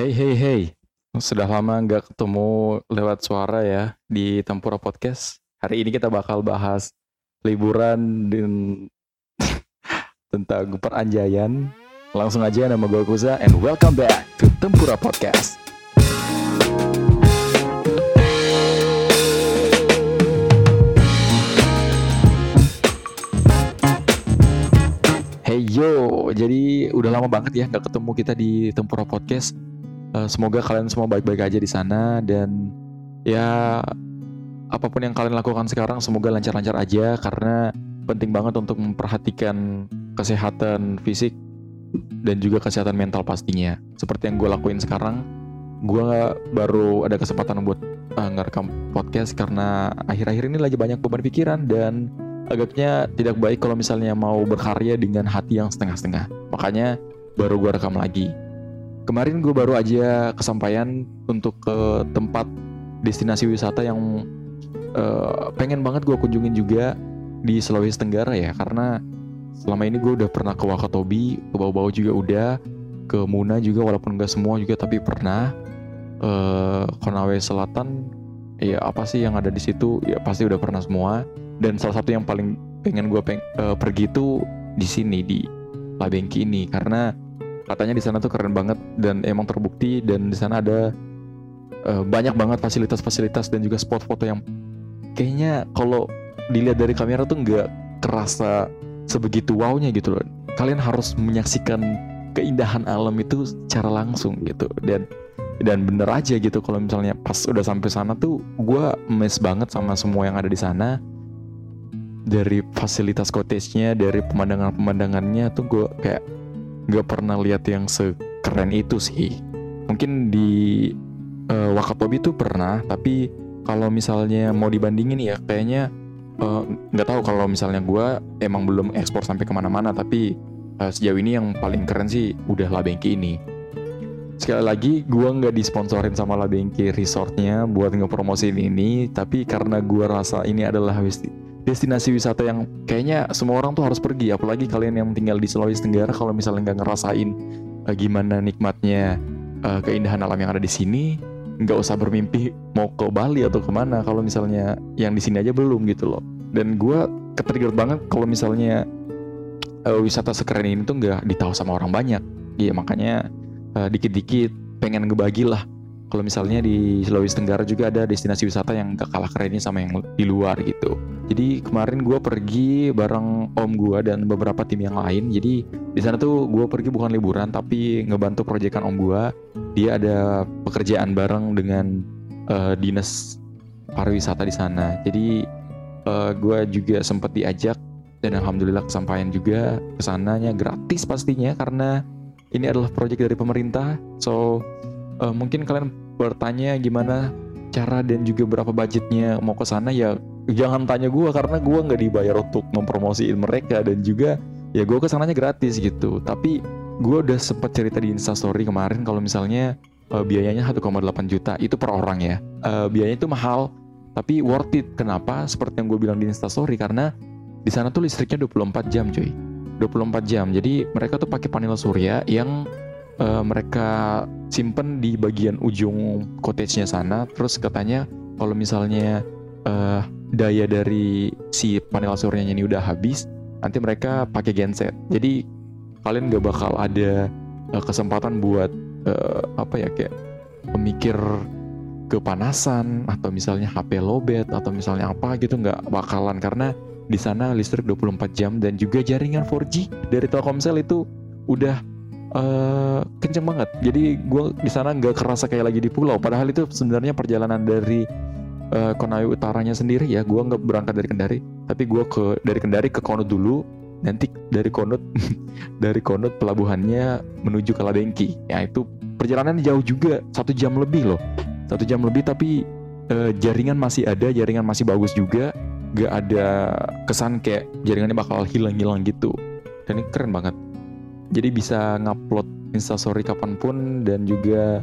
Hey hey hey, sudah lama nggak ketemu lewat suara ya di Tempura Podcast. Hari ini kita bakal bahas liburan dan tentang peranjaian. Langsung aja nama gue Kuza and welcome back to Tempura Podcast. Hey yo, jadi udah lama banget ya nggak ketemu kita di Tempura Podcast. Eh, semoga kalian semua baik-baik aja di sana dan ya apa pun yang kalian lakukan sekarang semoga lancar-lancar aja karena penting banget untuk memperhatikan kesehatan fisik dan juga kesehatan mental pastinya. Seperti yang gue lakuin sekarang, gue baru ada kesempatan buat uh, ngerekam podcast karena akhir-akhir ini lagi banyak beban pikiran dan agaknya tidak baik kalau misalnya mau berkarya dengan hati yang setengah-setengah. Makanya baru gue rekam lagi. Kemarin gue baru aja kesampaian untuk ke tempat destinasi wisata yang uh, pengen banget gue kunjungin juga di Sulawesi Tenggara ya karena selama ini gue udah pernah ke Wakatobi, ke bau-bau juga udah, ke Muna juga walaupun gak semua juga tapi pernah. Uh, Konawe Selatan, ya apa sih yang ada di situ ya pasti udah pernah semua. Dan salah satu yang paling pengen gue peng uh, pergi itu di sini di Labengki ini karena katanya di sana tuh keren banget dan emang terbukti dan di sana ada uh, banyak banget fasilitas-fasilitas dan juga spot foto yang kayaknya kalau dilihat dari kamera tuh nggak kerasa sebegitu wownya gitu loh. Kalian harus menyaksikan keindahan alam itu secara langsung gitu dan dan bener aja gitu kalau misalnya pas udah sampai sana tuh gue mes banget sama semua yang ada di sana dari fasilitas cottage-nya dari pemandangan-pemandangannya tuh gue kayak nggak pernah lihat yang sekeren itu sih. Mungkin di uh, Wakatobi tuh pernah tapi kalau misalnya mau dibandingin ya kayaknya nggak uh, tahu kalau misalnya gue emang belum ekspor sampai ke mana-mana tapi uh, sejauh ini yang paling keren sih udah Labengki ini. Sekali lagi gue nggak disponsorin sama Labengki resortnya buat ngepromosiin ini tapi karena gue rasa ini adalah destinasi wisata yang kayaknya semua orang tuh harus pergi apalagi kalian yang tinggal di Sulawesi Tenggara kalau misalnya nggak ngerasain uh, gimana nikmatnya uh, keindahan alam yang ada di sini nggak usah bermimpi mau ke Bali atau ke mana kalau misalnya yang di sini aja belum gitu loh. Dan gue ketrigger banget kalau misalnya uh, wisata sekeren ini tuh nggak ditahu sama orang banyak. Iya makanya uh, dikit-dikit pengen ngebagi lah kalau misalnya di Sulawesi Tenggara juga ada destinasi wisata yang gak kalah kerennya sama yang di luar gitu. Jadi kemarin gue pergi bareng om gue dan beberapa tim yang lain. Jadi di sana tuh gue pergi bukan liburan tapi ngebantu proyekan om gue. Dia ada pekerjaan bareng dengan uh, dinas pariwisata di sana. Jadi uh, gue juga sempat diajak dan alhamdulillah kesampaian juga ke sananya gratis pastinya karena ini adalah proyek dari pemerintah. So uh, mungkin kalian bertanya gimana cara dan juga berapa budgetnya mau ke sana ya jangan tanya gue karena gue nggak dibayar untuk mempromosiin mereka dan juga ya gue ke sananya gratis gitu. Tapi gue udah sempat cerita di instastory kemarin kalau misalnya uh, biayanya 1,8 juta itu per orang ya. Uh, biayanya itu mahal tapi worth it. Kenapa? Seperti yang gue bilang di instastory karena di sana tuh listriknya 24 jam cuy. 24 jam. Jadi mereka tuh pakai panel surya yang uh, mereka simpen di bagian ujung cottage-nya sana. Terus katanya kalau misalnya uh, daya dari si panel suryanya ini udah habis, nanti mereka pakai genset. Jadi kalian gak bakal ada uh, kesempatan buat uh, apa ya kayak pemikir kepanasan atau misalnya HP lobet atau misalnya apa gitu nggak bakalan karena di sana listrik 24 jam dan juga jaringan 4G dari Telkomsel itu udah uh, kenceng banget. Jadi gue di sana nggak kerasa kayak lagi di pulau. Padahal itu sebenarnya perjalanan dari uh, Konawe utaranya sendiri ya. Gue nggak berangkat dari Kendari, tapi gue ke dari Kendari ke Konut dulu. Nanti dari Konut dari Konut pelabuhannya menuju ke Labengki. Ya itu perjalanan jauh juga satu jam lebih loh. Satu jam lebih tapi uh, jaringan masih ada, jaringan masih bagus juga. Gak ada kesan kayak jaringannya bakal hilang-hilang gitu. Dan ini keren banget jadi bisa ngupload instastory kapan pun dan juga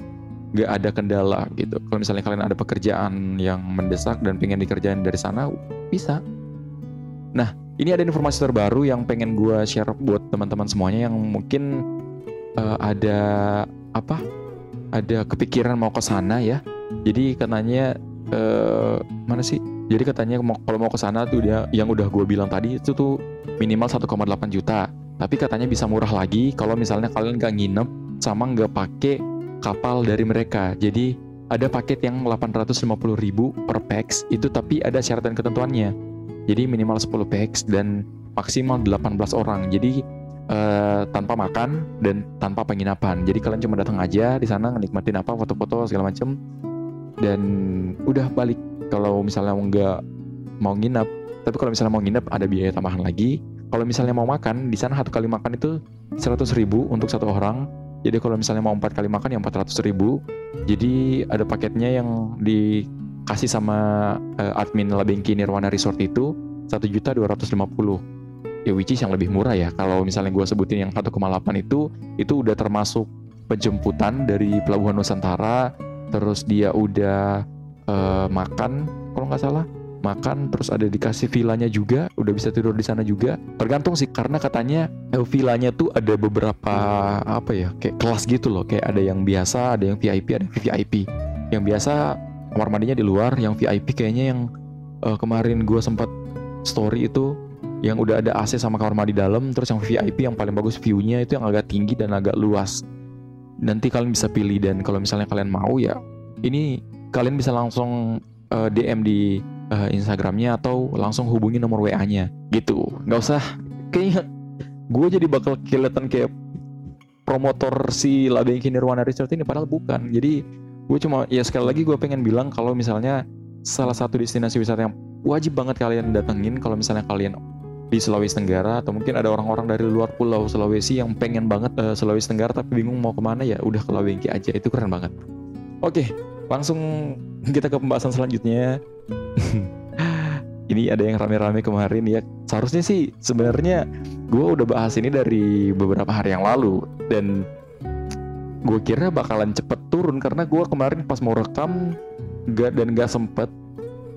gak ada kendala gitu. Kalau misalnya kalian ada pekerjaan yang mendesak dan pengen dikerjain dari sana bisa. Nah ini ada informasi terbaru yang pengen gue share buat teman-teman semuanya yang mungkin uh, ada apa? Ada kepikiran mau ke sana ya. Jadi katanya uh, mana sih? Jadi katanya kalau mau ke sana tuh dia yang udah gue bilang tadi itu tuh minimal 1,8 juta tapi katanya bisa murah lagi kalau misalnya kalian nggak nginep sama nggak pakai kapal dari mereka jadi ada paket yang 850 ribu per pax itu tapi ada syarat dan ketentuannya jadi minimal 10 pax dan maksimal 18 orang jadi uh, tanpa makan dan tanpa penginapan. Jadi kalian cuma datang aja di sana nikmatin apa foto-foto segala macem dan udah balik. Kalau misalnya mau nggak mau nginep, tapi kalau misalnya mau nginep ada biaya tambahan lagi. Kalau misalnya mau makan di sana satu kali makan itu 100 ribu untuk satu orang. Jadi kalau misalnya mau empat kali makan yang 400 ribu. Jadi ada paketnya yang dikasih sama uh, admin Labengki Nirwana Resort itu satu juta dua ratus lima puluh ya which is yang lebih murah ya kalau misalnya gue sebutin yang 1,8 itu itu udah termasuk penjemputan dari Pelabuhan Nusantara terus dia udah uh, makan kalau nggak salah makan terus ada dikasih villanya juga udah bisa tidur di sana juga. Tergantung sih karena katanya eh, villanya tuh ada beberapa apa ya kayak kelas gitu loh. Kayak ada yang biasa ada yang VIP ada yang VIP yang biasa kamar mandinya di luar yang VIP kayaknya yang uh, kemarin gue sempat story itu yang udah ada AC sama kamar mandi dalam terus yang VIP yang paling bagus view-nya itu yang agak tinggi dan agak luas. Nanti kalian bisa pilih dan kalau misalnya kalian mau ya ini kalian bisa langsung uh, eh, DM di uh, Instagramnya atau langsung hubungi nomor WA-nya gitu. Nggak usah. Kayaknya gue jadi bakal kelihatan kayak promotor si Labengki Nirwana Resort ini padahal bukan. Jadi gue cuma ya sekali lagi gue pengen bilang kalau misalnya salah satu destinasi wisata yang wajib banget kalian datengin kalau misalnya kalian di Sulawesi Tenggara atau mungkin ada orang-orang dari luar pulau Sulawesi yang pengen banget uh, Sulawesi Tenggara tapi bingung mau ke mana ya udah ke Lawengki aja. Itu keren banget. Oke langsung kita ke pembahasan selanjutnya. Ini ada yang rame-rame kemarin ya. Seharusnya sih sebenarnya gue udah bahas ini dari beberapa hari yang lalu. Dan gue kira bakalan cepet turun karena gue kemarin pas mau rekam gak dan gak sempet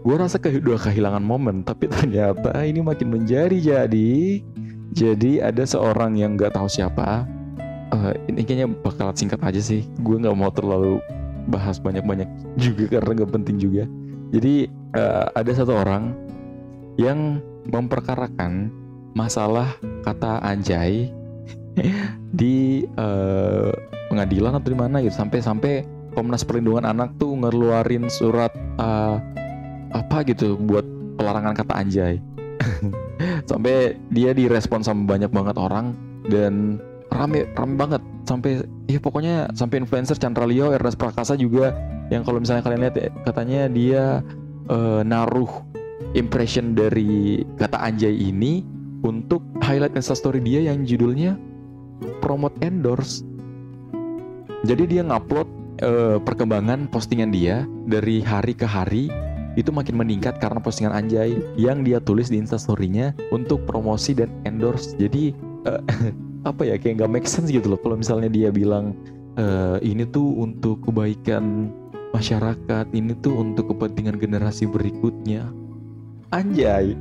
gue rasa ke udah kehilangan momen. Tapi ternyata ini makin menjadi jadi jadi ada seorang yang nggak tahu siapa. Uh, ini kayaknya bakal singkat aja sih. Gue nggak mau terlalu bahas banyak-banyak juga karena nggak penting juga. Jadi uh, ada satu orang yang memperkarakan masalah kata anjay di uh, pengadilan atau di mana gitu. Sampai-sampai Komnas Perlindungan Anak tuh ngeluarin surat uh, apa gitu buat pelarangan kata anjay. Sampai dia direspon sama banyak banget orang dan rame rame banget. Sampai ya pokoknya sampai influencer Chandra Leo Ernest Prakasa juga yang kalau misalnya kalian lihat katanya dia uh, naruh impression dari kata anjay ini untuk highlight instastory dia yang judulnya promote endorse. Jadi dia ngupload uh, perkembangan postingan dia dari hari ke hari itu makin meningkat karena postingan Anjay yang dia tulis di instastorynya untuk promosi dan endorse. Jadi uh, apa ya kayak nggak make sense gitu loh. Kalau misalnya dia bilang uh, ini tuh untuk kebaikan masyarakat ini tuh untuk kepentingan generasi berikutnya. Anjay.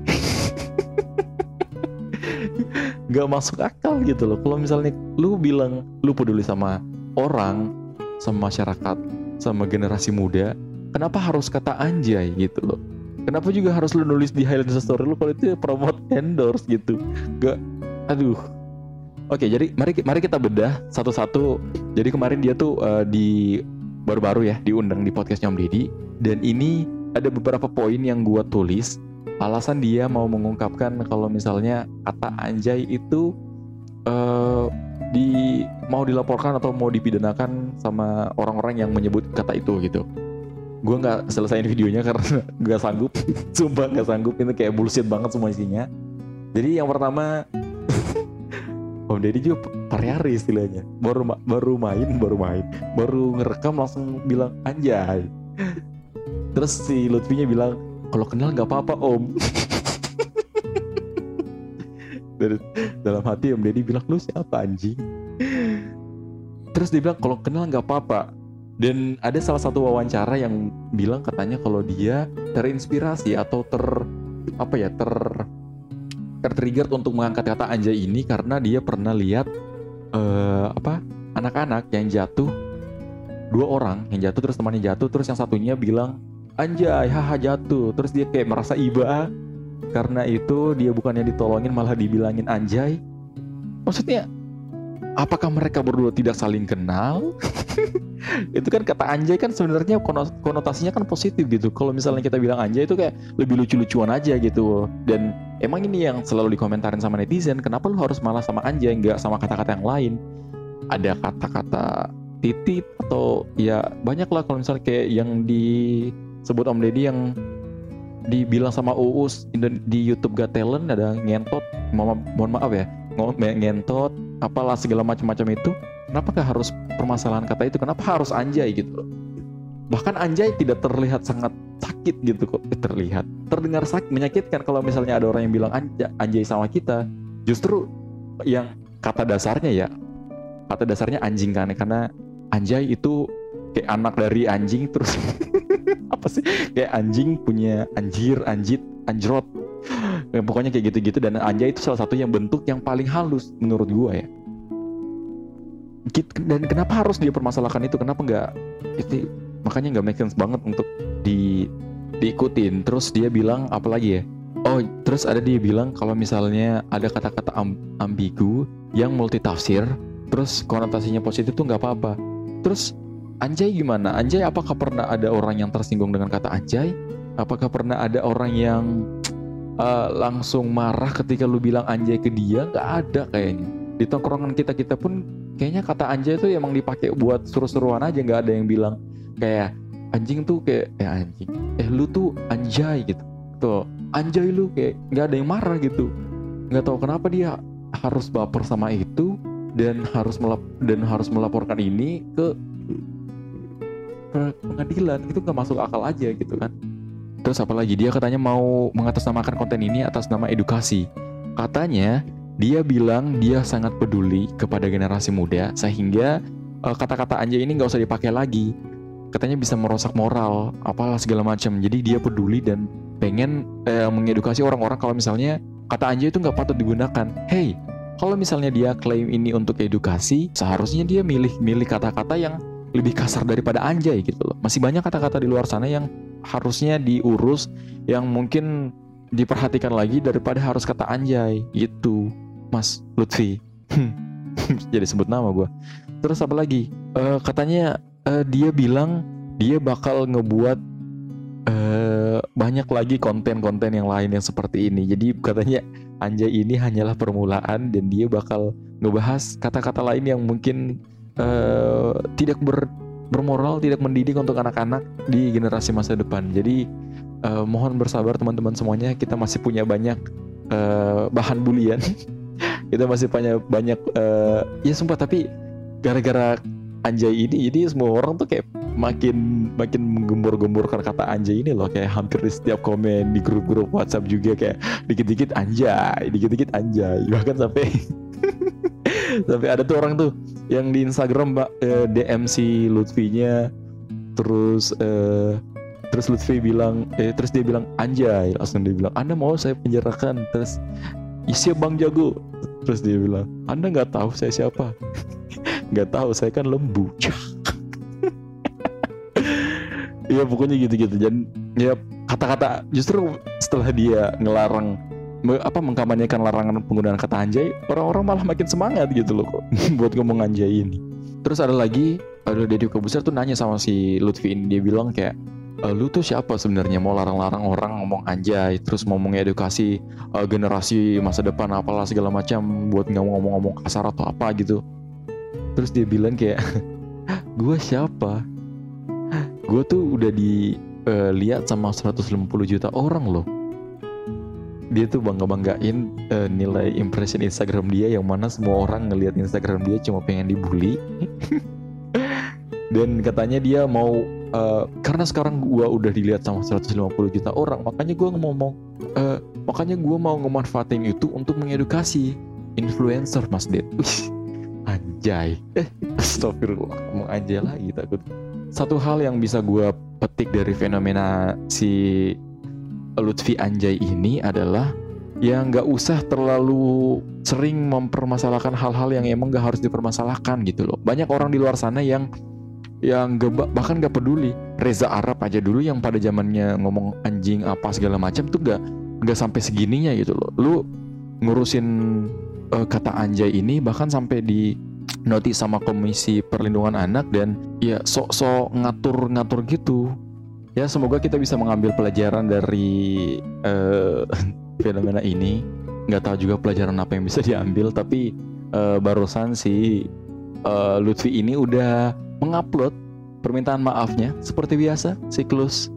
Nggak masuk akal gitu loh. Kalau misalnya lu bilang lu peduli sama orang sama masyarakat sama generasi muda kenapa harus kata anjay gitu loh? Kenapa juga harus lu nulis di highlight story lu kalau itu promote endorse gitu? Gak aduh oke jadi mari mari kita bedah satu-satu. Jadi kemarin dia tuh uh, di baru-baru ya diundang di podcastnya Om Deddy. Dan ini ada beberapa poin yang gua tulis. Alasan dia mau mengungkapkan kalau misalnya kata anjay itu uh, di mau dilaporkan atau mau dipidanakan sama orang-orang yang menyebut kata itu gitu. Gue nggak selesaiin videonya karena nggak sanggup. Sumpah nggak sanggup. Ini kayak bullshit banget semua isinya. Jadi yang pertama Om Deddy juga pare istilahnya. Baru baru main baru main. Baru ngerekam langsung bilang anjay. Terus si Lutfinya bilang kalau kenal nggak apa-apa Om. Dari dalam hati Om Deddy bilang lu siapa anjing? Terus dia bilang kalau kenal nggak apa-apa. Dan ada salah satu wawancara yang bilang katanya kalau dia terinspirasi atau ter apa ya ter tertrigger untuk mengangkat kata anjay ini karena dia pernah lihat uh, apa anak-anak yang jatuh dua orang yang jatuh terus temannya jatuh terus yang satunya bilang anjay haha jatuh. Terus dia kayak merasa iba karena itu dia bukannya ditolongin malah dibilangin anjay. Maksudnya apakah mereka berdua tidak saling kenal? itu kan kata anjay kan sebenarnya konotasinya kan positif gitu. Kalau misalnya kita bilang anjay itu kayak lebih lucu-lucuan aja gitu. Dan emang ini yang selalu dikomentarin sama netizen, kenapa lu harus malah sama anjay nggak sama kata-kata yang lain? Ada kata-kata titit atau ya banyak lah kalau misalnya kayak yang disebut Om Deddy yang dibilang sama Uus di YouTube Got Talent ada ngentot mohon maaf ya ngentot apalah segala macam-macam itu. Kenapa gak harus permasalahan kata itu? Kenapa harus anjay gitu loh? Bahkan anjay tidak terlihat sangat sakit gitu kok. Eh, terlihat. Terdengar sakit menyakitkan kalau misalnya ada orang yang bilang anjay, anjay sama kita. Justru yang kata dasarnya ya kata dasarnya anjing kan karena anjay itu kayak anak dari anjing terus. Apa sih? Kayak anjing punya anjir anjit anjrot ya, pokoknya kayak gitu-gitu dan anjay itu salah satu yang bentuk yang paling halus menurut gue ya. Dan kenapa harus dia permasalahkan itu? Kenapa nggak itu makanya nggak make sense banget untuk di diikutin. Terus dia bilang apa lagi ya? Oh terus ada dia bilang kalau misalnya ada kata-kata ambigu yang multitafsir terus konotasinya positif tuh nggak apa-apa. Terus anjay gimana? Anjay apakah pernah ada orang yang tersinggung dengan kata anjay? Apakah pernah ada orang yang uh, langsung marah ketika lu bilang anjay ke dia nggak ada kayaknya. Di tongkrongan kita kita pun kayaknya kata anjay itu emang dipakai buat seru-seruan aja nggak ada yang bilang kayak anjing tuh kayak eh anjing eh lu tuh anjay gitu. Tuh anjay lu kayak nggak ada yang marah gitu. Nggak tahu kenapa dia harus baper sama itu dan harus melap dan harus melaporkan ini ke pengadilan. Itu nggak masuk akal aja gitu kan Terus apalagi dia katanya mau mengatasnamakan konten ini atas nama edukasi. Katanya dia bilang dia sangat peduli kepada generasi muda sehingga uh, kata-kata anjay ini nggak usah dipakai lagi. Katanya bisa merusak moral, apalah segala macam. Jadi dia peduli dan pengen uh, mengedukasi orang-orang kalau misalnya kata anjay itu nggak patut digunakan. Hey, kalau misalnya dia klaim ini untuk edukasi, seharusnya dia milih-milih kata-kata yang lebih kasar daripada anjay gitu loh. Masih banyak kata-kata di luar sana yang harusnya diurus yang mungkin diperhatikan lagi daripada harus kata anjay. Gitu Mas Lutfi. Jadi sebut nama gue terus apa lagi? Uh, katanya uh, dia bilang dia bakal ngebuat uh, banyak lagi konten-konten yang lain yang seperti ini. Jadi katanya anjay ini hanyalah permulaan dan dia bakal ngebahas kata-kata lain yang mungkin uh, tidak ber bermoral, tidak mendidik untuk anak-anak di generasi masa depan. Jadi uh, mohon bersabar teman-teman semuanya, kita masih punya banyak uh, bahan bulian. kita masih punya banyak uh, ya sumpah tapi gara-gara anjay ini jadi semua orang tuh kayak makin makin menggembur-gemburkan kata anjay ini loh kayak hampir di setiap komen di grup-grup WhatsApp juga kayak dikit-dikit anjay, dikit-dikit anjay bahkan sampai sampai ada tuh orang tuh yang di Instagram mbak eh, DM si Lutfinya. Terus eh, terus Lutfi bilang eh, terus dia bilang anjay langsung dia bilang anda mau saya penjarakan? Terus isi bang jago. Terus dia bilang anda nggak tahu saya siapa? Nggak tahu saya kan lembu. Ya pokoknya gitu-gitu. Dan ya kata-kata justru setelah dia ngelarang apa mengkampanyekan larangan penggunaan kata anjay, orang-orang malah makin semangat gitu loh buat ngomong anjay ini. Terus ada lagi, ada Deddy Kobuser tuh nanya sama si Lutfi ini dia bilang kayak e, lu tuh siapa sebenarnya? Mau larang-larang orang ngomong anjay terus ngomong edukasi uh, generasi masa depan apalah segala macam buat nggak ngomong-ngomong kasar atau apa gitu. Terus dia bilang kayak gue siapa? Gue tuh udah dilihat uh, sama 150 juta orang loh dia tuh bangga banggain uh, eh, nilai impression Instagram dia yang mana semua orang ngelihat Instagram dia cuma pengen dibully. Dan katanya dia mau uh, karena sekarang gua udah dilihat sama 150 juta orang makanya gua ngomong uh, makanya gua mau ngemanfaatin itu untuk mengedukasi influencer Mas Ded. Anjay. Eh astagfirullah ngomong anjay lagi takut. Satu hal yang bisa gua petik dari fenomena si Lutfi Anjay ini adalah ya nggak usah terlalu sering mempermasalahkan hal-hal yang emang nggak harus dipermasalahkan gitu loh. Banyak orang di luar sana yang yang gak, bahkan gak peduli. Reza Arab aja dulu yang pada zamannya ngomong anjing apa segala macam tuh gak nggak sampai segininya gitu loh. Lu ngurusin uh, kata anjay ini bahkan sampai di notis sama Komisi Perlindungan Anak dan ya sok-sok ngatur-ngatur gitu ya semoga kita bisa mengambil pelajaran dari uh, fenomena ini. Nggak tahu juga pelajaran apa yang bisa diambil tapi uh, barusan si uh, Lutfi ini udah mengupload permintaan maafnya. Seperti biasa siklus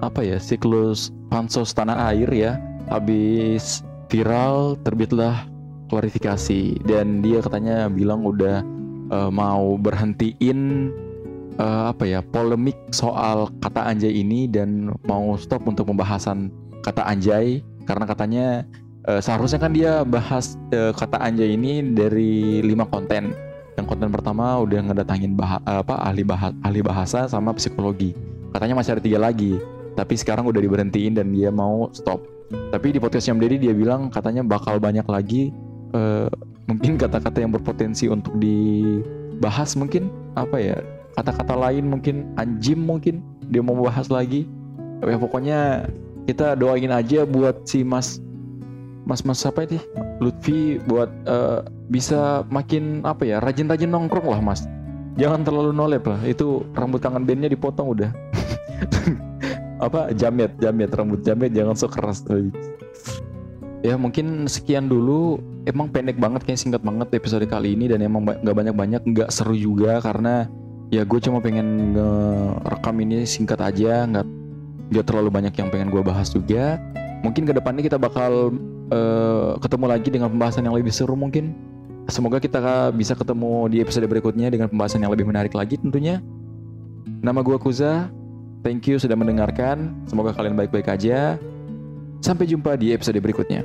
apa ya siklus pansos tanah air ya. Habis viral terbitlah klarifikasi. Dan dia katanya bilang udah uh, mau berhentiin uh, apa ya polemik soal kata anjay ini dan mau stop untuk pembahasan kata anjay. Karena katanya uh, seharusnya kan dia bahas uh, kata anjay ini dari lima konten. Yang konten pertama udah ngedatangin bah apa ahli bahasa ahli bahasa sama psikologi. Katanya masih ada tiga lagi tapi sekarang udah diberhentiin dan dia mau stop. Tapi di podcastnya Deddy dia bilang katanya bakal banyak lagi uh, mungkin kata-kata yang berpotensi untuk dibahas mungkin apa ya kata-kata lain mungkin anjim mungkin dia mau bahas lagi. Ya pokoknya kita doain aja buat si Mas Mas Mas apa ini Lutfi buat uh, bisa makin apa ya rajin-rajin nongkrong lah Mas. Jangan terlalu nolep lah itu rambut kangen bandnya dipotong udah. Apa jamet jamet rambut jamet jangan so keras tuh ya mungkin sekian dulu. Emang pendek banget kayak singkat banget episode kali ini dan emang nggak banyak banyak nggak seru juga karena ya gue cuma pengen ngerekam ini singkat aja nggak nggak terlalu banyak yang pengen gue bahas juga mungkin ke depannya kita bakal uh, ketemu lagi dengan pembahasan yang lebih seru mungkin semoga kita bisa ketemu di episode berikutnya dengan pembahasan yang lebih menarik lagi tentunya nama gue Kuza Thank you sudah mendengarkan. Semoga kalian baik-baik aja. Sampai jumpa di episode berikutnya.